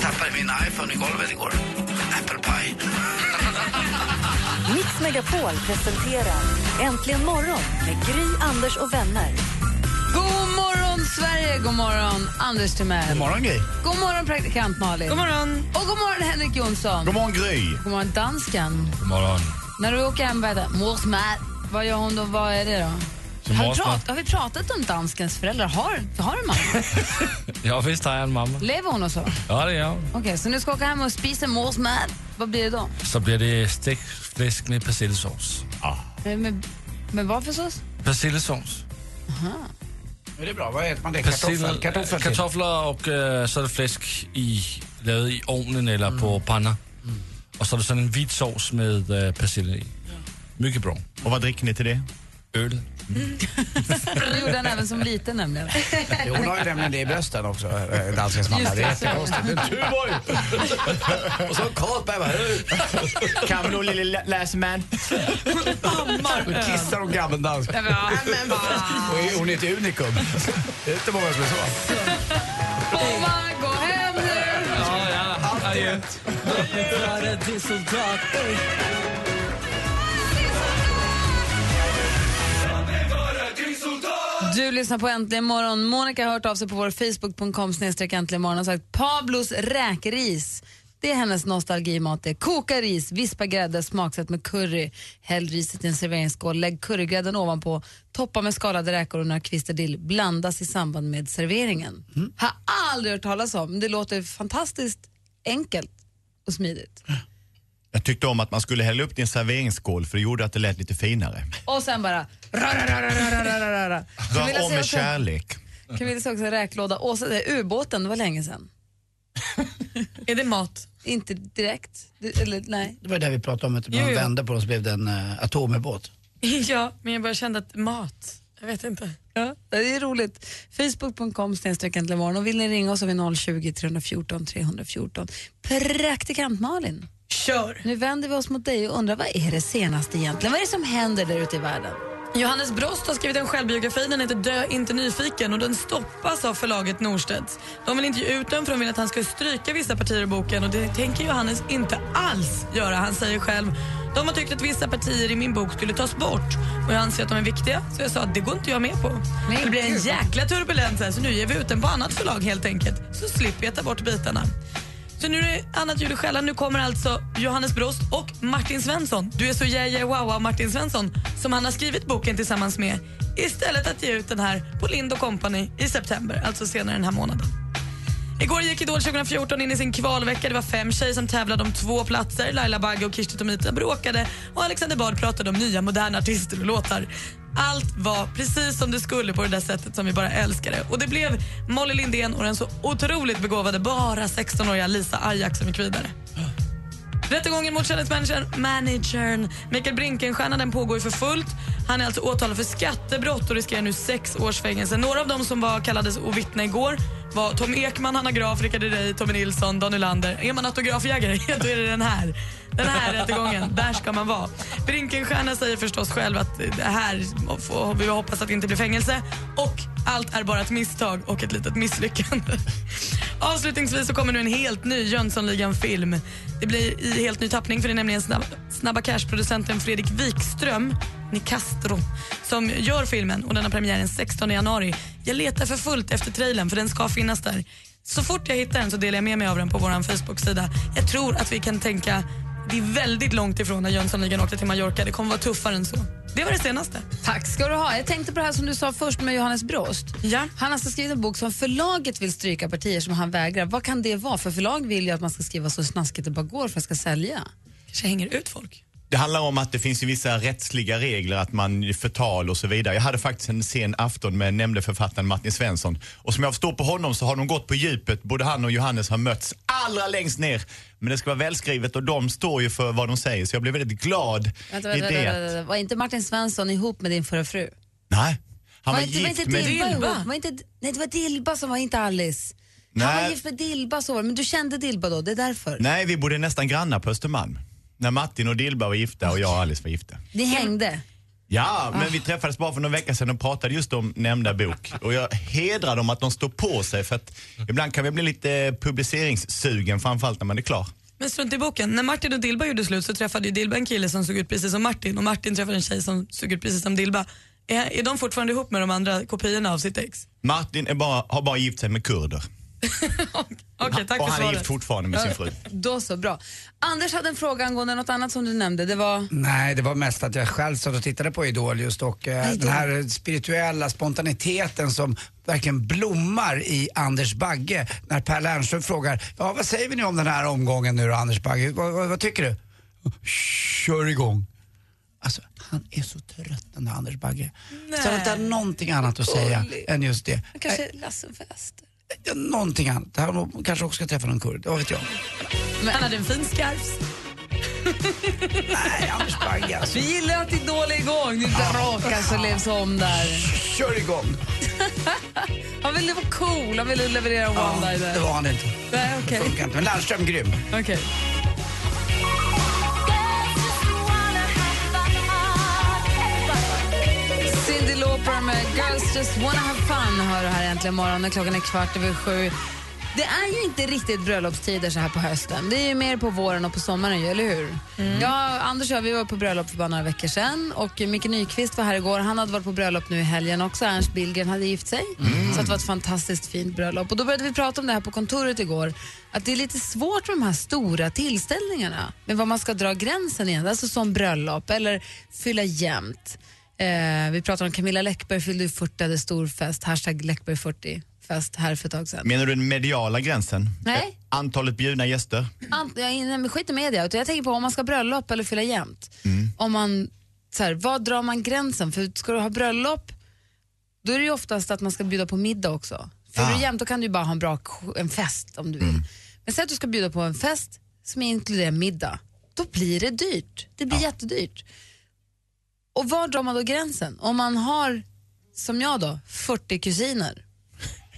Tappade min iPhone i golvet igår. Apple Pie. Mix Megapol presenterar Äntligen morgon med Gry, Anders och vänner. God morgon, Sverige! God morgon, Anders Timell. God morgon, Gry. God morgon, praktikant Malin. God morgon. Och god morgon, Henrik Jonsson. God morgon, Gry. God morgon, dansken. God morgon. När du åker hem. Vad gör hon då? Vad är det då? Har vi, prat, har vi pratat om danskens föräldrar? Har, har du mamma? Ja, visst har jag en mamma. Lever hon och så? Okej, Ja, det gör hon. så nu ska åka hem och spisa mors mat. Vad blir det då? Så blir det stekt fläsk med persillesås. Eh, Med, med vad för sås? Persillesås. Är det bra? Vad äter man det? Kartoffel? Kartoffel kartoffler och eh, så är det fläsk i, lavet i ugnen eller på panna. Och så är det sådan en vit sås med eh, persille i. Mycket bra. Och vad dricker ni till det? Öl. Det gjorde han även som liten nämligen. Jo, Hon har ju nämligen det i brösten också, eh, danskens mamma. Det är det. jättekonstigt. En Tuborg! Och så Carlsberg bara... "Hej." Kan du lille läsman? Och kissar om gammeldansk. men Och är hon är ett unikum. Det är inte många som är så. Får man gå hem nu? Du lyssnar på Äntligen morgon. Monica har hört av sig på vår Facebook.com snedstreck äntligen morgon och sagt Pablos räkris. Det är hennes nostalgimat. Det är koka ris, vispa grädde, smaksätt med curry. Häll riset i en serveringsskål, lägg currygrädden ovanpå, toppa med skalade räkor och några kvistar dill. Blandas i samband med serveringen. Har aldrig hört talas om. Det låter fantastiskt enkelt och smidigt. Jag tyckte om att man skulle hälla upp en serveringsskål för det gjorde att det lät lite finare. Och sen bara... Rör om med kärlek. Kan vi också räklåda? Åsa, det är ubåten, det var länge sedan. Är det mat? Inte direkt. Det, eller, nej. Det var det vi pratade om, att Jo, man jo. vände på den så blev det en uh, atomubåt. Ja, men jag bara kände att mat, jag vet inte. Ja, det är roligt. Facebook.com snedstreck. Och vill ni ringa oss har vi 020 314 314. Praktikant Malin, Kör! nu vänder vi oss mot dig och undrar vad är det senaste egentligen? Vad är det som händer där ute i världen? Johannes Brost har skrivit en självbiografi, den heter Dö inte nyfiken och den stoppas av förlaget Norstedts. De vill inte ge ut den för de vill att han ska stryka vissa partier i boken och det tänker Johannes inte alls göra. Han säger själv de har tyckt att vissa partier i min bok skulle tas bort och jag anser att de är viktiga så jag sa att det går inte jag med på. Men det blir en jäkla turbulens här så nu ger vi ut den på annat förlag helt enkelt så slipper jag ta bort bitarna. Så nu är det annat ljud i skällan. Nu kommer alltså Johannes Brost och Martin Svensson. Du är så yeah, yeah, wow, wow Martin Svensson som han har skrivit boken tillsammans med istället att ge ut den här på Lind Company i september, alltså senare den här månaden. Igår gick Idol 2014 in i sin kvalvecka. Det var fem tjejer som tävlade om två platser. Laila Bagge och Kirsti Tomita bråkade och Alexander Bard pratade om nya moderna artister och låtar. Allt var precis som det skulle på det där sättet som vi bara älskade. Och det blev Molly Lindén och den så otroligt begåvade bara 16-åriga Lisa Ajax som gick vidare. Rättegången mot kändismanagern Mikael Brinkenstierna den pågår ju för fullt. Han är alltså åtalad för skattebrott och riskerar nu sex års fängelse. Några av dem som var kallades att vittna igår var Tom Ekman, Hanna Graf, Rickard Herrey, Tommy Nilsson, Dan Lander. Är man autografjägare, då är det den här. Den här rättegången, där ska man vara. Brinkenstierna säger förstås själv att det här får vi hoppas att det inte blir fängelse och allt är bara ett misstag och ett litet misslyckande. Avslutningsvis så kommer nu en helt ny Jönssonligan-film. Det blir i helt ny tappning för det är nämligen Snabba, Snabba Cash-producenten Fredrik Wikström, Nicastro, som gör filmen och den har premiär den 16 januari. Jag letar för fullt efter trailern för den ska finnas där. Så fort jag hittar den så delar jag med mig av den på vår Facebook-sida. Jag tror att vi kan tänka det är väldigt långt ifrån när Jönssonligan åkte till Mallorca. Det kommer vara tuffare än så. Det var det senaste. Tack ska du ha. Jag tänkte på det här som du sa först med Johannes Brost. Ja. Han har alltså skrivit en bok som förlaget vill stryka partier som han vägrar. Vad kan det vara? För förlag vill ju att man ska skriva så snaskigt det bara går för att ska sälja. Kanske hänger ut folk. Det handlar om att det finns vissa rättsliga regler, att man förtal och så vidare. Jag hade faktiskt en sen afton med nämnde författaren Martin Svensson. Och som jag förstår på honom så har de gått på djupet. Både han och Johannes har mötts allra längst ner. Men det ska vara välskrivet och de står ju för vad de säger. Så jag blev väldigt glad Vänta, i vänta, det. vänta, vänta. Var inte Martin Svensson ihop med din förra fru? Nej, han var, inte, var gift inte med... Dilba Dilba? ihop? Var inte, nej, det var Dilba som var inte Alice. Han var Nej. gift med Dilba, så var det. Men du kände Dilba då, det är därför. Nej, vi bodde nästan grannar på Östermalm. När Martin och Dilba var gifta och jag och Alice var gifta. Ni hängde. Ja, men vi träffades bara för några veckor sedan och pratade just om nämnda bok. Och jag hedrar dem att de står på sig för att ibland kan vi bli lite publiceringssugen, framförallt när man är klar. Men strunt i boken. När Martin och Dilba gjorde slut så träffade ju Dilba en kille som såg ut precis som Martin och Martin träffade en tjej som såg ut precis som Dilba. Är, är de fortfarande ihop med de andra kopiorna av sitt ex? Martin är bara, har bara gift sig med kurder. Okej, tack och för han är gift svaret. fortfarande med sin fru. Då så, bra. Anders hade en fråga angående något annat som du nämnde. Det var... Nej, det var mest att jag själv satt och tittade på Idol just och eh, den här spirituella spontaniteten som verkligen blommar i Anders Bagge. När Per Lernström frågar, ja vad säger vi nu om den här omgången nu då Anders Bagge? Vad, vad, vad tycker du? Kör igång. Alltså, han är så trött den där Anders Bagge. Så han inte har någonting annat att säga än just det. Kanske Lassenfest. Ja, Någonting annat. Han kanske också ska träffa någon kurd, vad vet jag. Han hade en fin scarf. Nej, Anders Bagge alltså. Vi gillar att Idol är igång. Nu rakas och levs om där. Kör igång. Han ville vara cool, han ville leverera en Ja, one-liner. det var han inte. Nej, okej. Det funkar inte. Men Lernström, grym. Okej. Lauper med Girls Just Wanna Have Fun hör du här äntligen morgon klockan är kvart över sju. Det är ju inte riktigt bröllopstider så här på hösten. Det är ju mer på våren och på sommaren, eller hur? Ja, Anders och jag vi var på bröllop för bara några veckor sedan och Micke Nyqvist var här igår. Han hade varit på bröllop nu i helgen också. Ernst Billgren hade gift sig. Så att det var ett fantastiskt fint bröllop. Och då började vi prata om det här på kontoret igår. Att det är lite svårt med de här stora tillställningarna. Med vad man ska dra gränsen igen. Alltså som bröllop eller fylla jämnt. Eh, vi pratade om Camilla Läckberg fyllde ju 40, hade stor fest. Hashtag Läckberg 40 fest här för ett tag sedan. Menar du den mediala gränsen? Nej. Eh, Antalet bjudna gäster? Ant, jag, nej, men skit i media, utan jag tänker på om man ska bröllop eller fylla jämnt. Om man, så här, vad drar man gränsen? För ska du ha bröllop, då är det ju oftast att man ska bjuda på middag också. Fyller Ah. du jämnt, då kan du ju bara ha en bra en fest om du vill. Men säg att du ska bjuda på en fest som inkluderar middag. Då blir det dyrt. Det blir jättedyrt. Och var drar man då gränsen? Om man har, som jag då, 40 kusiner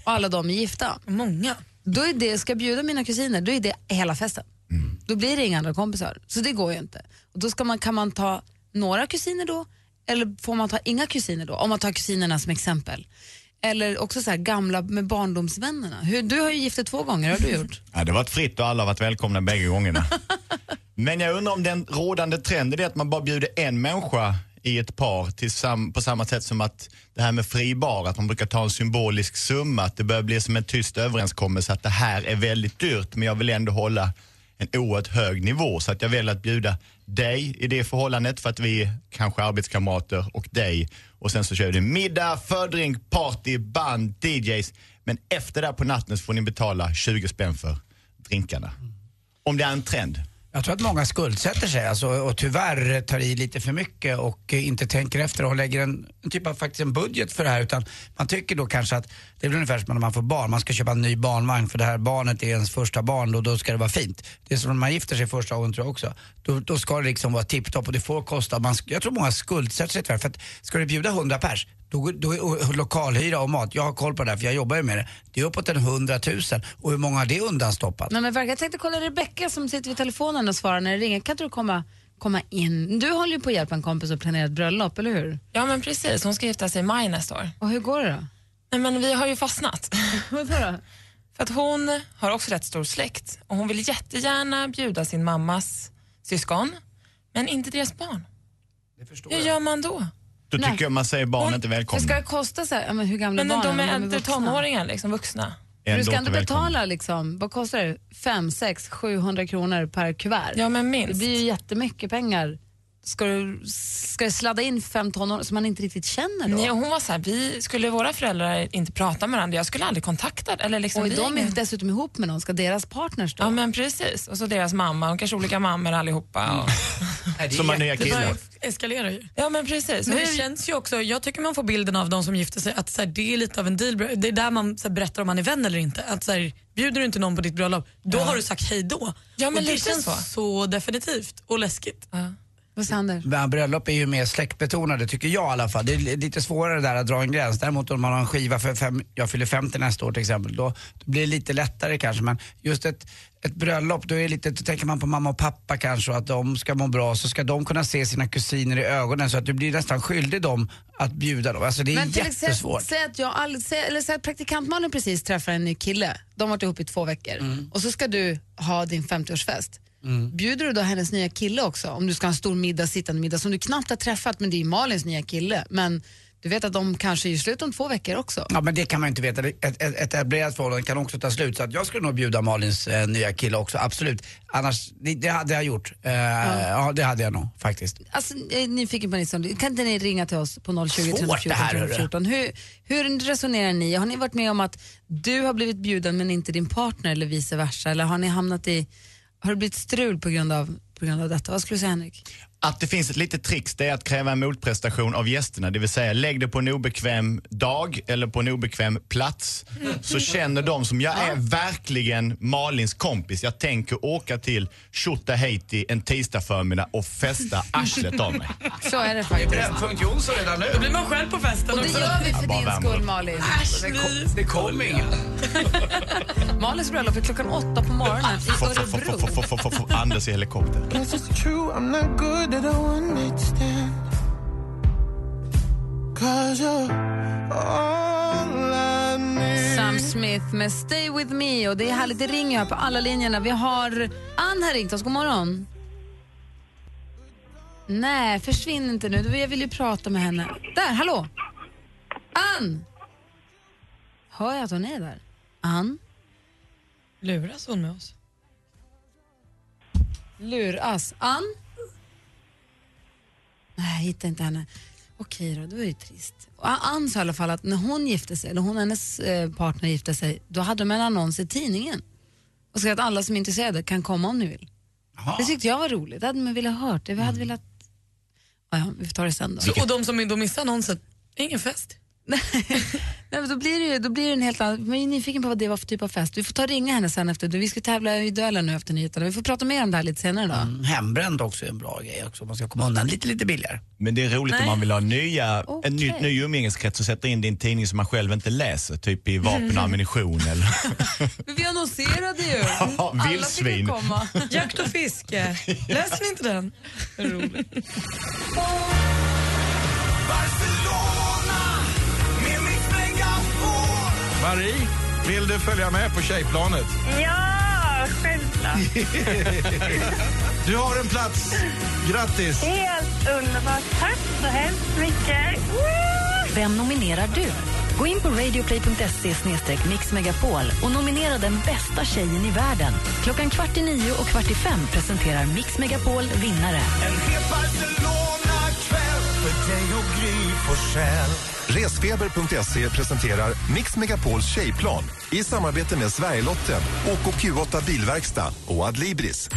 och alla de är gifta. Många. Då är det, ska jag bjuda mina kusiner, då är det hela festen. Då blir det inga andra kompisar. Så det går ju inte. Och då ska man, kan man ta några kusiner då, eller får man ta inga kusiner då? Om man tar kusinerna som exempel. Eller också så här gamla med barndomsvännerna. Hur, du har ju gift dig två gånger, har du gjort? Ja, det har varit fritt och alla har varit välkomna bägge gångerna. Men jag undrar om den rådande trenden är att man bara bjuder en människa i ett par på samma sätt som att det här med fri bar, att man brukar ta en symbolisk summa, att det börjar bli som en tyst överenskommelse att det här är väldigt dyrt men jag vill ändå hålla en oerhört hög nivå så att jag väljer att bjuda dig i det förhållandet för att vi är kanske arbetskamrater och dig och sen så kör vi middag, fördrink, party, band, DJs men efter det på natten så får ni betala 20 spänn för drinkarna. Om det är en trend. Jag tror att många skuldsätter sig alltså, och tyvärr tar i lite för mycket och inte tänker efter och lägger en, en typ av faktiskt en budget för det här utan man tycker då kanske att det är väl ungefär som när man får barn, man ska köpa en ny barnvagn för det här barnet är ens första barn och då ska det vara fint. Det är som när man gifter sig första gången tror jag också. Då, då ska det liksom vara tipptopp och det får kosta. Man, jag tror många skuldsätter sig tyvärr för att ska du bjuda 100 pers då, då är lokalhyra och mat, jag har koll på det här för jag jobbar ju med det. Det är uppåt en 100 000 och hur många har det undanstoppat? Nej, men jag tänkte kolla Rebecka som sitter vid telefonen och svarar när det ringer. Kan inte du komma, komma in? Du håller ju på att hjälpa en kompis att planera ett bröllop, eller hur? Ja men precis, hon ska gifta sig i maj nästa år. Och hur går det då? Nej men vi har ju fastnat. Vadå då? För att hon har också rätt stor släkt och hon vill jättegärna bjuda sin mammas syskon, men inte deras barn. Hur gör man då? Då Nej. tycker jag man säger barn Hon- inte För välkomna. ska det kosta så här, ja, men hur gamla är Men barnen? de är Om äldre vuxna? tonåringar, liksom, vuxna. Du ska inte betala liksom, vad kostar det? 5, 6, 700 kronor per kuvert. Ja men Det minst. blir ju jättemycket pengar ska, du, ska det sladda in fem tonår som man inte riktigt känner då? Nej, hon var så här, vi skulle våra föräldrar inte prata med varandra, jag skulle aldrig kontakta eller liksom och vi de är dessutom ihop med någon, ska deras partners då? Ja men precis, och så deras mamma, och kanske olika mammor allihopa. Och... Som har nya killar. eskalerar ju. Ja men precis. Men det hur- känns ju också, jag tycker man får bilden av de som gifter sig att så här, det är lite av en deal Det är där man så här, berättar om man är vän eller inte. Att, så här, bjuder du inte någon på ditt bröllop, då Ja. har du sagt hej då. Ja, men och det känns så. så. definitivt och läskigt. Vad säger bröllop är ju mer släktbetonade tycker jag i alla fall. Det är lite svårare där att dra en gräns. Däremot om man har en skiva för fem, jag fyller 50 nästa år till exempel, då, blir det lite lättare kanske. Men just ett, ett bröllop, då, är lite, då tänker man på mamma och pappa kanske och att de ska må bra. Så ska de kunna se sina kusiner i ögonen så att du blir nästan skyldig dem att bjuda dem. Alltså det är Men till jättesvårt. säg att, jag, eller säg att praktikantmannen precis träffar en ny kille. De har varit ihop i två veckor. Mm. Och så ska du ha din 50-årsfest. Bjuder du då hennes nya kille också? Om du ska ha en stor middag, sittande middag som du knappt har träffat, men det är Malins nya kille. Men du vet att de kanske gör slut om två veckor också. Ja men det kan man ju inte veta. Ett, ett, ett etablerat förhållande kan också ta slut. Så att jag skulle nog bjuda Malins eh, nya kille också, absolut. Annars, det, det hade jag gjort. Eh, ja. det hade jag nog faktiskt. Alltså, jag är nyfiken på Nilsson. Kan inte ni ringa till oss på 020 Svårt 314 det här, hörru. 314? Hur, hur resonerar ni? Har ni varit med om att du har blivit bjuden men inte din partner eller vice versa? Eller har ni hamnat i, har det blivit strul på grund av, på grund av detta? Vad skulle du säga Henrik? Att det finns ett litet trix det är att kräva en motprestation av gästerna. Det vill säga lägg det på en obekväm dag eller på en obekväm plats. Så känner de som jag är verkligen Malins kompis. Jag tänker åka till Tjotahejti en tisdag förmiddag och festa arslet av mig. Så är det faktiskt. Brännpunkt Jonsson redan nu. Då blir man själv på festen Och det också. gör vi för din skull. Malin. Det kom, det kom inga. Malins bröllop är klockan åtta på morgonen i Örebro. få- få- få- Anders i helikopter. Sam Smith med Stay With Me och det är härligt, det ringer här på alla linjerna. Vi har Ann har ringt oss, god morgon. Nej, försvinn inte nu, jag vill ju prata med henne. Där, hallå! Ann! Hör jag att hon är där? Ann? Luras hon med oss? Luras. Ann? Nej, jag hittar inte henne. Okej då, det var ju trist. Och Ann sa i alla fall att när hon gifte sig, eller hon och hennes eh, partner gifte sig, då hade de en annons i tidningen. Och skrev att alla som är intresserade kan komma om ni vill. Det tyckte jag var roligt, det hade man velat hört. Det. Vi hade velat... Ja, ja, vi får ta det sen då. Så, och de som då missar annonsen, ingen fest. Nej, men då blir det ju då blir det en helt annan... Man är nyfiken på vad det var för typ av fest. Vi får ta och ringa henne sen efter. Vi ska tävla i duellen nu efter nyheterna. Vi får prata mer om det här lite senare då. Mm, hembränt också är en bra grej också. Man ska komma undan lite, lite billigare. Men det är roligt Nej. om man vill ha nya, Okej. en ny, ny umgängeskrets och sätta in din tidning som man själv inte läser, typ i vapen och ammunition eller... Men vi annonserade ju. Ja, Alla vildsvin. fick ju komma. Jakt och fiske. Läser ni inte den? Marie, vill du följa med på tjejplanet? Ja, självklart. Du har en plats. Grattis! Helt underbart. Tack så hemskt mycket. Vem nominerar du? Gå in på radioplay.se mixmegapol och nominera den bästa tjejen i världen. Klockan kvart i nio och kvart i fem presenterar Mix Megapol vinnare. Resfeber.se presenterar Mix Megapols tjejplan i samarbete med Sverigelotten, OKQ8 Bilverkstad och Adlibris.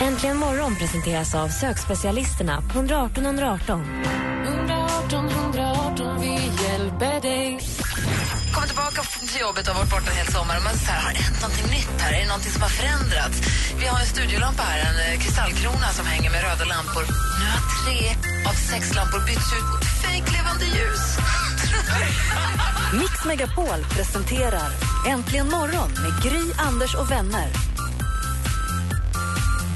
Äntligen morgon presenteras av sökspecialisterna på 118 118. 118 118, tillbaka till jobbet och varit borta en hel sommar. Och man så här, har det hänt någonting nytt här? Är det någonting som har förändrats? Vi har en studiolampa här, en eh, kristallkrona som hänger med röda lampor. Nu har tre av sex lampor bytts ut mot fejklevande ljus. Mix Megapol presenterar Äntligen morgon med Gry, Anders och vänner.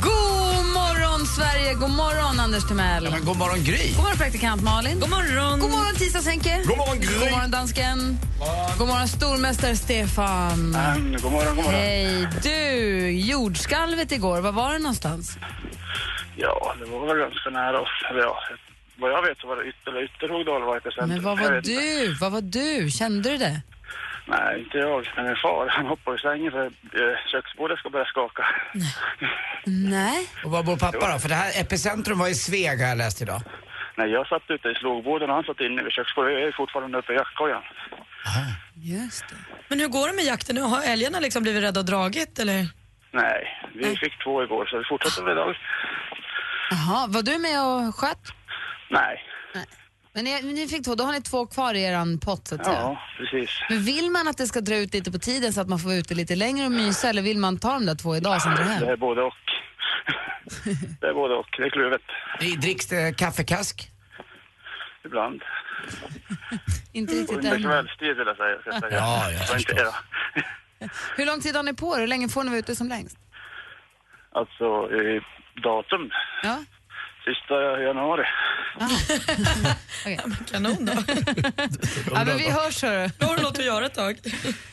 God morgon, Sverige! God morgon, Anders Timell. Ja, men god morgon Gry. God morgon, praktikant Malin. God morgon, God morgon tisdags-Henke. God morgon, Gry. God morgon, dansken. God morgon, stormästare Stefan. Mm, god morgon, god morgon. Hej. Du, jordskalvet igår, var var det någonstans? Ja, det var väl ganska nära oss. Eller ja, vad jag vet så var det Ytter, eller Ytterhogdal var det centrum. Men vad var du? Vad var du? Kände du det? Nej, inte jag. Men min far, han hoppar i sängen för eh, köksbordet ska börja skaka. Nej. Och var bor pappa då? För det här epicentrum var i Sveg har jag läst idag. Nej, jag satt ute i slogboden och han satt inne vid köksbordet. Jag är fortfarande uppe i jaktkojan. Just det. Men hur går det med jakten nu? Har älgarna liksom blivit rädda och dragit eller? Nej, vi fick två igår så vi fortsätter med idag. Jaha, var du med och sköt? Nej. Men ni, ni fick två, då har ni två kvar i eran pott så att säga. Ja, precis. Men vill man att det ska dra ut lite på tiden så att man får vara ute lite längre och mysa eller vill man ta de där två idag sen dra hem? Det är både och. det är både och. Det är kluvet. Dricks det kaffekask? Ibland. Inte riktigt Under än. kvällstid vill jag säga. Så jag säger. Ja, ja, Så inte, ja. Hur lång tid har ni på er? Hur länge får ni vara ute som längst? Alltså, i datum. Ja. Sista januari. Kanon då. Ja, men vi hörs hörru. Då har du något att göra ett tag.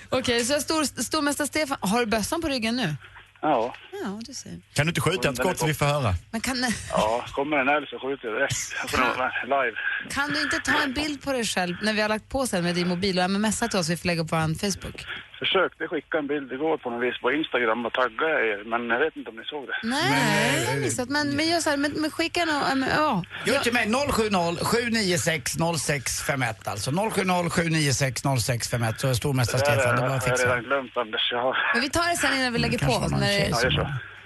Okej, så stor, stormästare Stefan, har du bössan på ryggen nu? Ja. Ja, du ser. Kan du inte skjuta ett skott så vi får höra? Men kan, Ja, kommer en älg så skjuter jag direkt. Live. kan du inte ta en bild på dig själv när vi har lagt på sen med din mobil och mmsa till oss vi får lägga på vår Facebook? Försökte skicka en bild igår på något vis på Instagram och tagga er, men jag vet inte om ni såg det. Nej, jag har missat. Men, men gör så här, men, men skicka äh, men, ja. Gör till mig 070 796 0651 alltså. 070 796 0651 så är stormästare Det Stefan. Det är bara har att jag fixa. redan glömt Anders. Jag har... Men vi tar det sen innan vi lägger på. När det, gör så.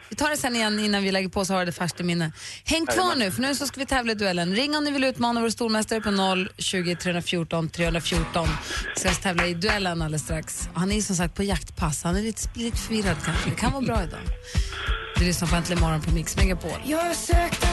Vi tar det sen igen innan vi lägger på så har det färskt i minne. Häng kvar nu för nu så ska vi tävla i duellen. Ring om ni vill utmana vår stormästare på 020 314 314. Vi ska tävla i duellen alldeles strax. Och han är som sagt på jaktpass. Han är lite, lite förvirrad kanske. Det kan vara bra idag. Du lyssnar på Äntligen morgon på Mix Megapol. Jag sökte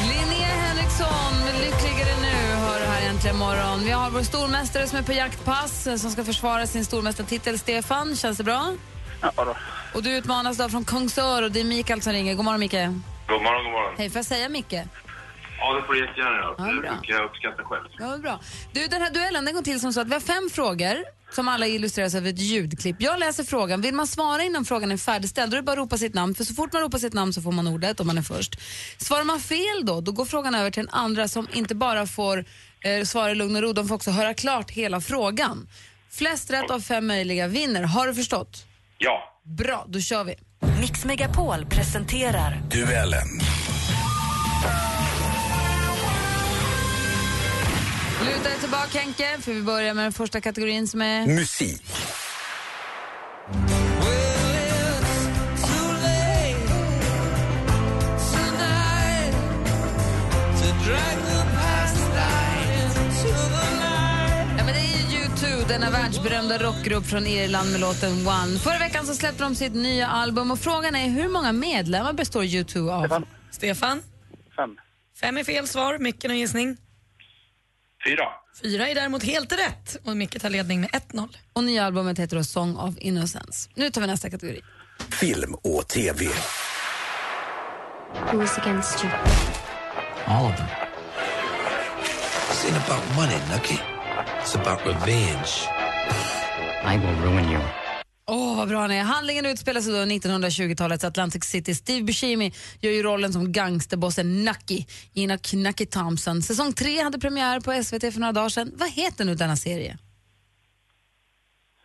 Linnea Henriksson, Lyckligare nu, hör här äntligen morgon. Vi har vår stormästare som är på jaktpass eh, som ska försvara sin stormästartitel. Stefan, känns det bra? Ja, då. Och du utmanas då från Kungsör och det är Mikael som ringer. God morgon Micke. God morgon, god morgon. Hej, får jag säga Micke? Ja, det får du jättegärna göra. Ja, det bra. brukar jag uppskatta själv. Ja, bra. Du, den här duellen den går till som så att vi har fem frågor som alla illustreras av ett ljudklipp. Jag läser frågan. Vill man svara innan frågan är färdigställd då är det bara att ropa sitt namn. För så fort man ropar sitt namn så får man ordet om man är först. Svarar man fel då, då går frågan över till den andra som inte bara får eh, svara i lugn och ro, de får också höra klart hela frågan. Flest rätt av fem möjliga vinner. Har du förstått? Ja. Bra, då kör vi. Mix Megapol presenterar Duellen. Luta dig tillbaka Henke, för vi börjar med den första kategorin som är... Musik. Denna världsberömda rockgrupp från Irland med låten One. Förra veckan så släppte de sitt nya album och frågan är hur många medlemmar består U2 av? Stefan. Stefan? Fem. Fem är fel svar. Micke, någon gissning? Fyra. Fyra är däremot helt rätt och Micke tar ledning med 1-0. Och nya albumet heter då Song of Innocence. Nu tar vi nästa kategori. Film och TV. Who's against you? All of them. Ain't about money, Nucky. It's about revenge. I will ruin you. Åh, vad bra han är. Handlingen utspelar sig då i 1920-talets Atlantic City. Steve Buscemi gör ju rollen som gangsterbossen Nucky i Nucky, Nucky Thompson. Säsong tre hade premiär på SVT för några dagar sedan. Vad heter nu denna serie?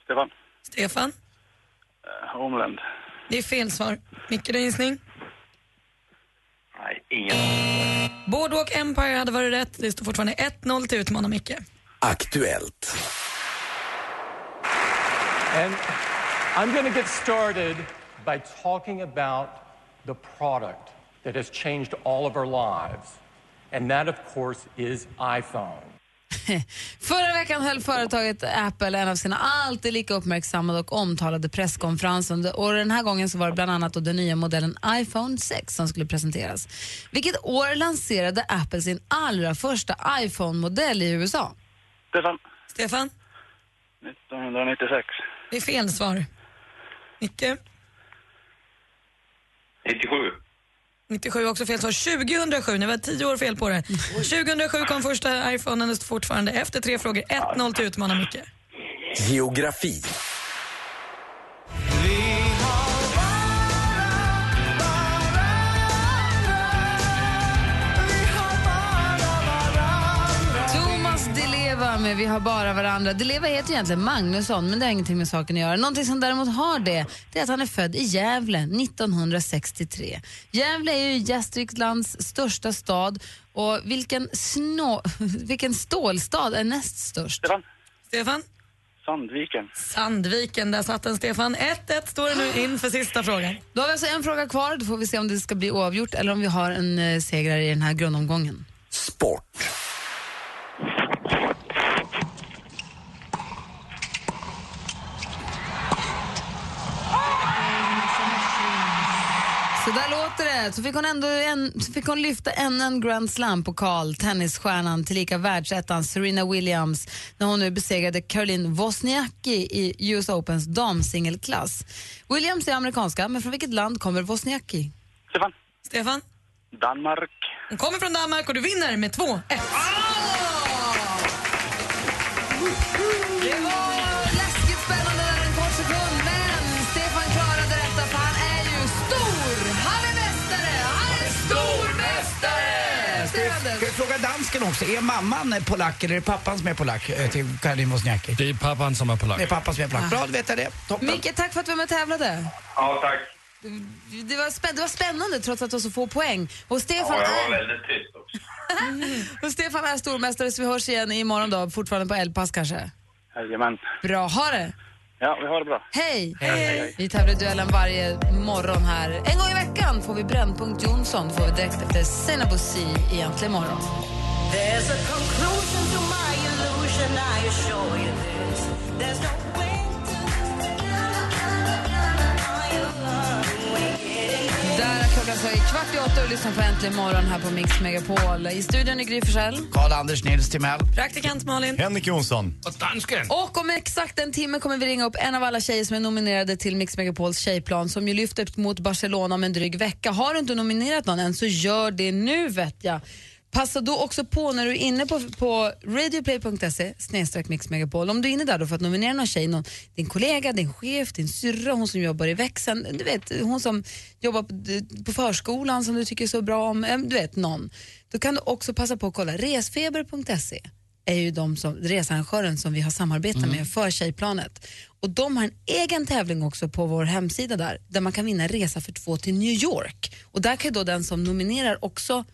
Stefan. Stefan? Eh, Homeland. Det är fel svar. Micke, någon gissning? Nej, ingen. Boardwalk Empire hade varit rätt. Det står fortfarande 1-0 till utmanar Micke. Aktuellt. And I'm going to get started by talking about the product that has changed all of our lives. And that, of course, is iPhone. Förra veckan höll företaget Apple en av sina alltid lika uppmärksammade och omtalade presskonferenser. Och den här gången så var det bland annat den nya modellen iPhone 6 som skulle presenteras. Vilket år lanserade Apple sin allra första iPhone-modell i USA? Stefan. Stefan? 1996. Det är fel svar. Micke? 97. 97 också fel svar. 2007, ni var tio år fel på det. 2007 kom första iPhonen, fortfarande efter tre frågor. 1-0 till utmanar Micke. Geografi. Med Vi har bara varandra. Deleva heter egentligen Magnusson, men det har ingenting med saken att göra. Någonting som däremot har det, det är att han är född i Gävle 1963. Gävle är ju Gästriklands största stad och vilken, snå, vilken stålstad är näst störst? Stefan. Stefan? Sandviken. Sandviken, där satt den Stefan. 1-1 står det nu inför sista frågan. Då har vi alltså en fråga kvar, då får vi se om det ska bli oavgjort eller om vi har en eh, segrare i den här grundomgången. Sport. Så där låter det. Så fick hon, ändå en, så fick hon lyfta ännu en Grand Slam-pokal, tennisstjärnan tillika världsettan Serena Williams när hon nu besegrade Caroline Wozniacki i US Opens damsingelklass. Williams är amerikanska, men från vilket land kommer Wozniacki? Stefan. Stefan? Danmark. Hon kommer från Danmark och du vinner med 2-1. Stefan, Ska vi fråga dansken också? Är mamman polack eller är det pappan som är polack eh, till Caroline Wozniacki? Det är pappan som är polack. Det är pappan som är polack. Bra, då vet jag det. Toppen. Micke, tack för att du var med och tävlade. Ja, tack. Det var, spä- det var spännande trots att det var så få poäng. Och Stefan, Ja, jag var är, väldigt tyst också. och Stefan är stormästare så vi hörs igen imorgon då, fortfarande på eldpass kanske. Jajamän. Bra, ha det! Ja, vi har det bra. Hej! Hej. Vi tävlar i duellen varje morgon här. En gång i veckan får vi Brännpunkt Jonsson får vi direkt efter Senabusi i Äntligen morgon. There's a conclusion to my illusion, I assure you this. There's no klockan så är kvart i åtta och lyssnar på Äntligen morgon här på Mix Megapol. I studion är Gry Forssell. Karl-Anders Nils Timell. Praktikant Malin. Henrik Jonsson. Och dansken. Och om exakt en timme kommer vi ringa upp en av alla tjejer som är nominerade till Mix Megapols tjejplan som ju lyfter mot Barcelona om en dryg vecka. Har du inte nominerat någon än så gör det nu vet jag. Passa då också på när du är inne på, på radioplay.se snedstreck Mix Megapol. Om du är inne där då för att nominera någon tjej, någon, din kollega, din chef, din syrra, hon som jobbar i växeln, du vet hon som jobbar på, på förskolan som du tycker så bra om, eh, du vet någon. Då kan du också passa på att kolla resfeber.se är ju de som, researrangören som vi har samarbetat med för Tjejplanet. Och de har en egen tävling också på vår hemsida där, där man kan vinna en resa för två till New York. Och där kan ju då den som nominerar också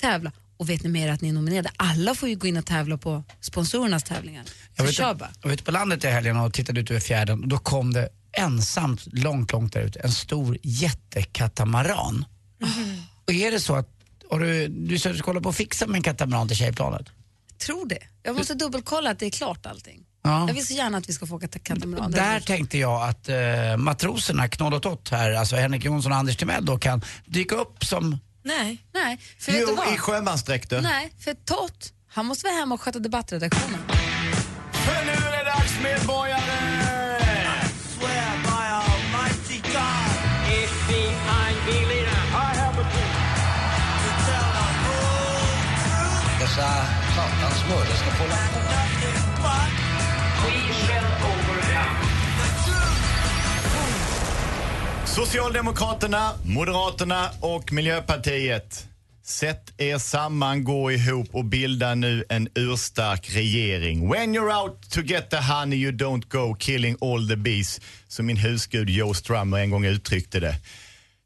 tävla. Och vet ni mer att ni är nominerade? Alla får ju gå in och tävla på sponsorernas tävlingar. Jag var ute, jag var ute på landet i helgen och tittade ut över fjärden och då kom det ensamt långt, långt där ute en stor jättekatamaran. Och är det så att, har du, du ska kolla på att fixa med en katamaran till tjejplanet? Tror det. Jag måste dubbelkolla att det är klart allting. Ja. Jag vill så gärna att vi ska få åka katamaran. Där tänkte jag att eh, matroserna, Knoll och Tott här, alltså Henrik Jonsson och Anders Timell då kan dyka upp som Nej, nej. För vet du Jo, vad? i sjömansdräkter. Nej, för Tott, han måste vara hemma och sköta debattredaktionen. För nu är det dags medborgare! Socialdemokraterna, Moderaterna och Miljöpartiet. Sätt er samman, gå ihop och bilda nu en urstark regering. When you're out to get the honey you don't go killing all the bees, som min husgud Joe Strummer en gång uttryckte det.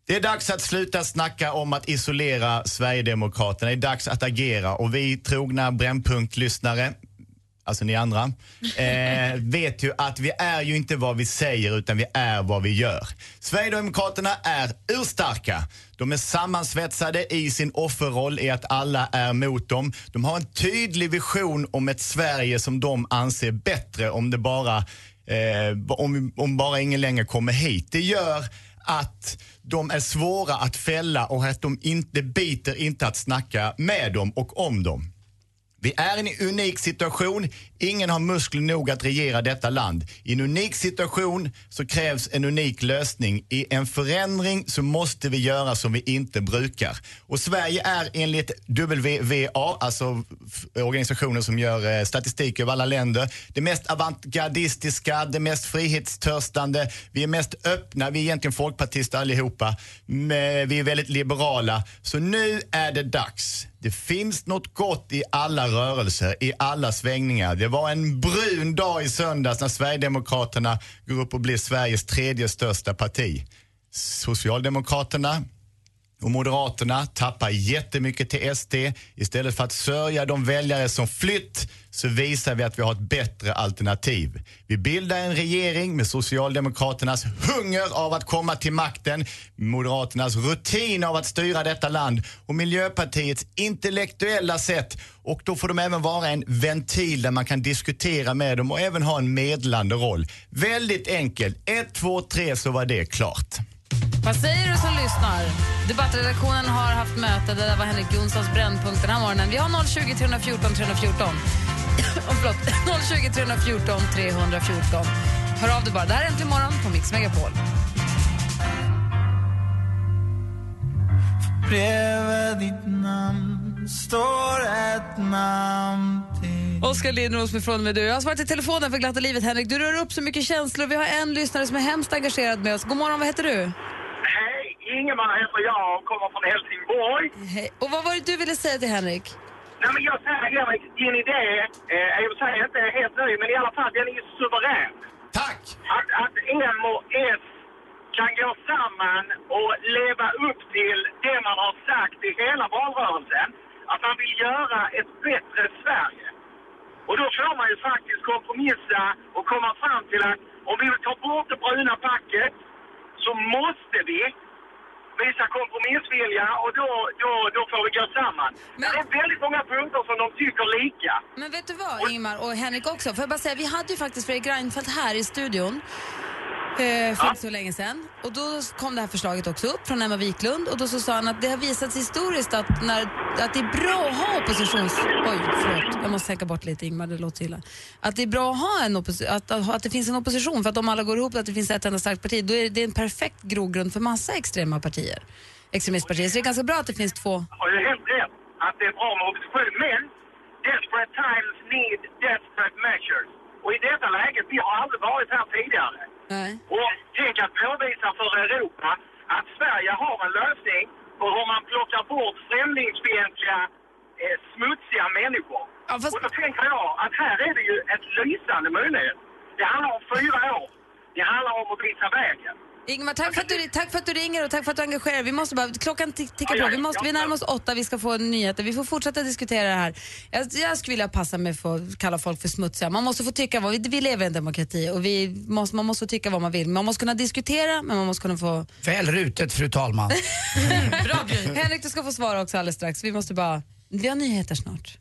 Det är dags att sluta snacka om att isolera Sverigedemokraterna. Det är dags att agera och vi trogna Brännpunkt-lyssnare alltså ni andra, eh, vet ju att vi är ju inte vad vi säger utan vi är vad vi gör. Sverigedemokraterna är urstarka. De är sammansvetsade i sin offerroll i att alla är mot dem. De har en tydlig vision om ett Sverige som de anser bättre om det bara, eh, om, om bara ingen längre kommer hit. Det gör att de är svåra att fälla och att de inte biter inte att snacka med dem och om dem. Vi är i en unik situation. Ingen har muskler nog att regera detta land. I en unik situation så krävs en unik lösning. I en förändring så måste vi göra som vi inte brukar. Och Sverige är enligt WVA, alltså organisationen som gör eh, statistik över alla länder, det mest avantgardistiska, det mest frihetstörstande. Vi är mest öppna, vi är egentligen folkpartister allihopa. Men vi är väldigt liberala. Så nu är det dags. Det finns något gott i alla rörelser, i alla svängningar. Det var en brun dag i söndags när Sverigedemokraterna går upp och blir Sveriges tredje största parti. Socialdemokraterna och Moderaterna tappar jättemycket till SD. Istället för att sörja de väljare som flytt så visar vi att vi har ett bättre alternativ. Vi bildar en regering med Socialdemokraternas hunger av att komma till makten, Moderaternas rutin av att styra detta land och Miljöpartiets intellektuella sätt. Och då får de även vara en ventil där man kan diskutera med dem och även ha en medlande roll. Väldigt enkelt. Ett, två, tre så var det klart. Vad säger du som lyssnar? Debattredaktionen har haft möte. Det där var Henrik Jonssons brännpunkt den här morgonen. Vi har 020 314 314. oh, förlåt. 020 314 314. Hör av dig bara. Det här är Äntligen morgon på Mix Megapol. Bredvid ditt namn står ett namn till Oskar Lindros med Från med du. Jag har svarat i telefonen för glatta livet, Henrik. Du rör upp så mycket känslor. Vi har en lyssnare som är hemskt engagerad med oss. God morgon, vad heter du? Ingemar heter jag och kommer från Helsingborg. Hej. Och vad var det du ville säga till Henrik? Nej, men jag säger Henrik, din idé eh, är i och för sig inte helt ny, men i alla fall den är ju suverän. Tack! Att, att M och S kan gå samman och leva upp till det man har sagt i hela valrörelsen. Att man vill göra ett bättre Sverige. Och då får man ju faktiskt kompromissa och komma fram till att om vi vill ta bort det bruna packet så måste vi visa kompromissvilja och då, då, då får vi gå samman. Men... Det är väldigt många punkter som de tycker lika. Men vet du vad, Ingmar och Henrik också? Får jag bara säga, vi hade ju faktiskt Fredrik Reinfeldt här i studion eh, för inte så länge sedan. Och då kom det här förslaget också upp från Emma Wiklund och då så sa han att det har visats historiskt att, när, att det är bra att ha oppositions... Oj, förlåt. Jag måste tänka bort lite Ingmar, det låter illa. Att det är bra att, ha en oppos- att, att, det finns en opposition för att om alla går ihop och att det finns ett enda starkt parti då är det en perfekt grogrund för massa extrema partier. Extremistpartier. Så det är ganska bra att det finns två har ju helt rätt att det är bra med opposition, men desperate times need desperate measures. Och i detta läget, vi har aldrig varit här tidigare. Nej. Och tänk att påvisa för Europa att Sverige har en lösning på hur man plockar bort främlingsfientliga, eh, smutsiga människor. Och då tänker jag att här är det ju ett lysande möjlighet. Det handlar om fyra år. Det handlar om att visa vägen. Ingmar, tack för, att du, tack för att du ringer och tack för att du engagerar dig. Vi måste bara, klockan tick- tickar på. Vi, måste, vi närmar oss åtta, vi ska få nyheter. Vi får fortsätta diskutera det här. Jag, jag skulle vilja passa mig för att kalla folk för smutsiga. Man måste få tycka vad vi, vi lever i en demokrati och vi måste, man måste få tycka vad man vill. Man måste kunna diskutera, men man måste kunna få... Väl rutet, fru talman. Bra Henrik, du ska få svara också alldeles strax. Vi måste bara... Vi har nyheter snart.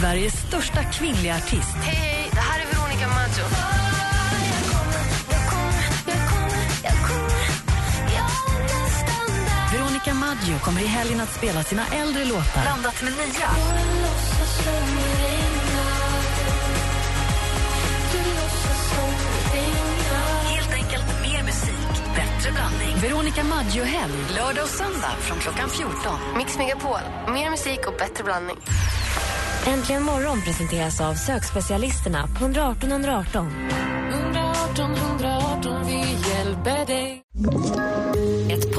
Sveriges största kvinnliga artist. Hej, hej, det här är Veronica Maggio. Maggio kommer i helgen att spela sina äldre låtar. Blandat med nya. Helt enkelt mer musik, bättre blandning. Veronica Maggio-helg, lördag och söndag från klockan 14. Mix Megapol, mer musik och bättre blandning. Äntligen morgon presenteras av sökspecialisterna på 118 118. 118 118, vi hjälper dig.